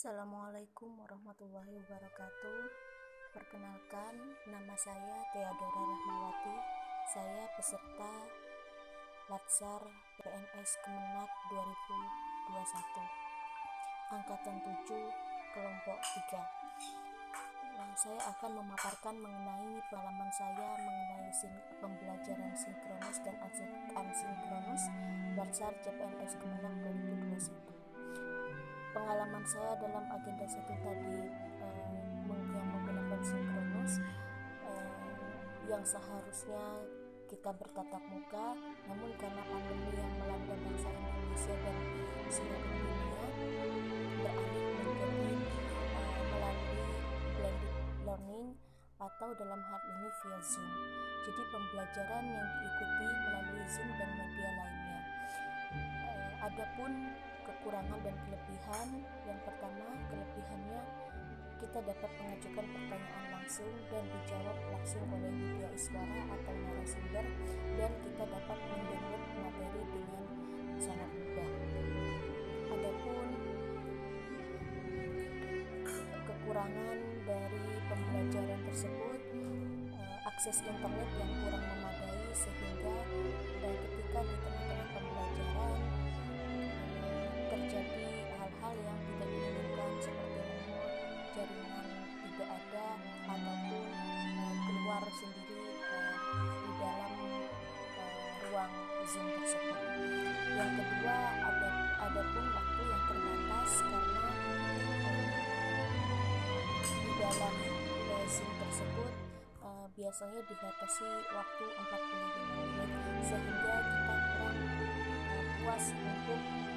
Assalamualaikum warahmatullahi wabarakatuh. Perkenalkan, nama saya Theodora Rahmawati. Saya peserta Latsar PNS Kemenak 2021. Angkatan 7, kelompok 3. Nah, saya akan memaparkan mengenai pengalaman saya mengenai sin pembelajaran sinkronus dan asinkronus Latsar CPNS Kemenak 2021 pengalaman saya dalam agenda satu tadi uh, yang menggunakan sinkronus uh, yang seharusnya kita bertatap muka namun karena pandemi yang melanda bangsa Indonesia dan seluruh dunia beralih menjadi uh, melalui blended learning atau dalam hal ini via Zoom. Jadi pembelajaran yang diikuti melalui Zoom dan media lainnya. Adapun kekurangan dan kelebihan. Yang pertama, kelebihannya kita dapat mengajukan pertanyaan langsung dan dijawab langsung oleh media iswara atau narasumber dan kita dapat mendownload materi dengan sangat mudah. Adapun kekurangan dari pembelajaran tersebut eh, akses internet yang kurang zoom tersebut. Yang kedua ada ada pun waktu yang terbatas karena di dalam zoom tersebut uh, biasanya dibatasi waktu 45 menit sehingga kita kurang uh, puas untuk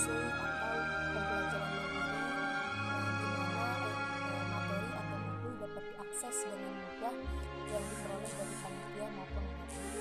Atau pembelajaran mandiri di mana eh, materi atau modul dapat diakses dengan mudah yang diperoleh dari panitia maupun guru.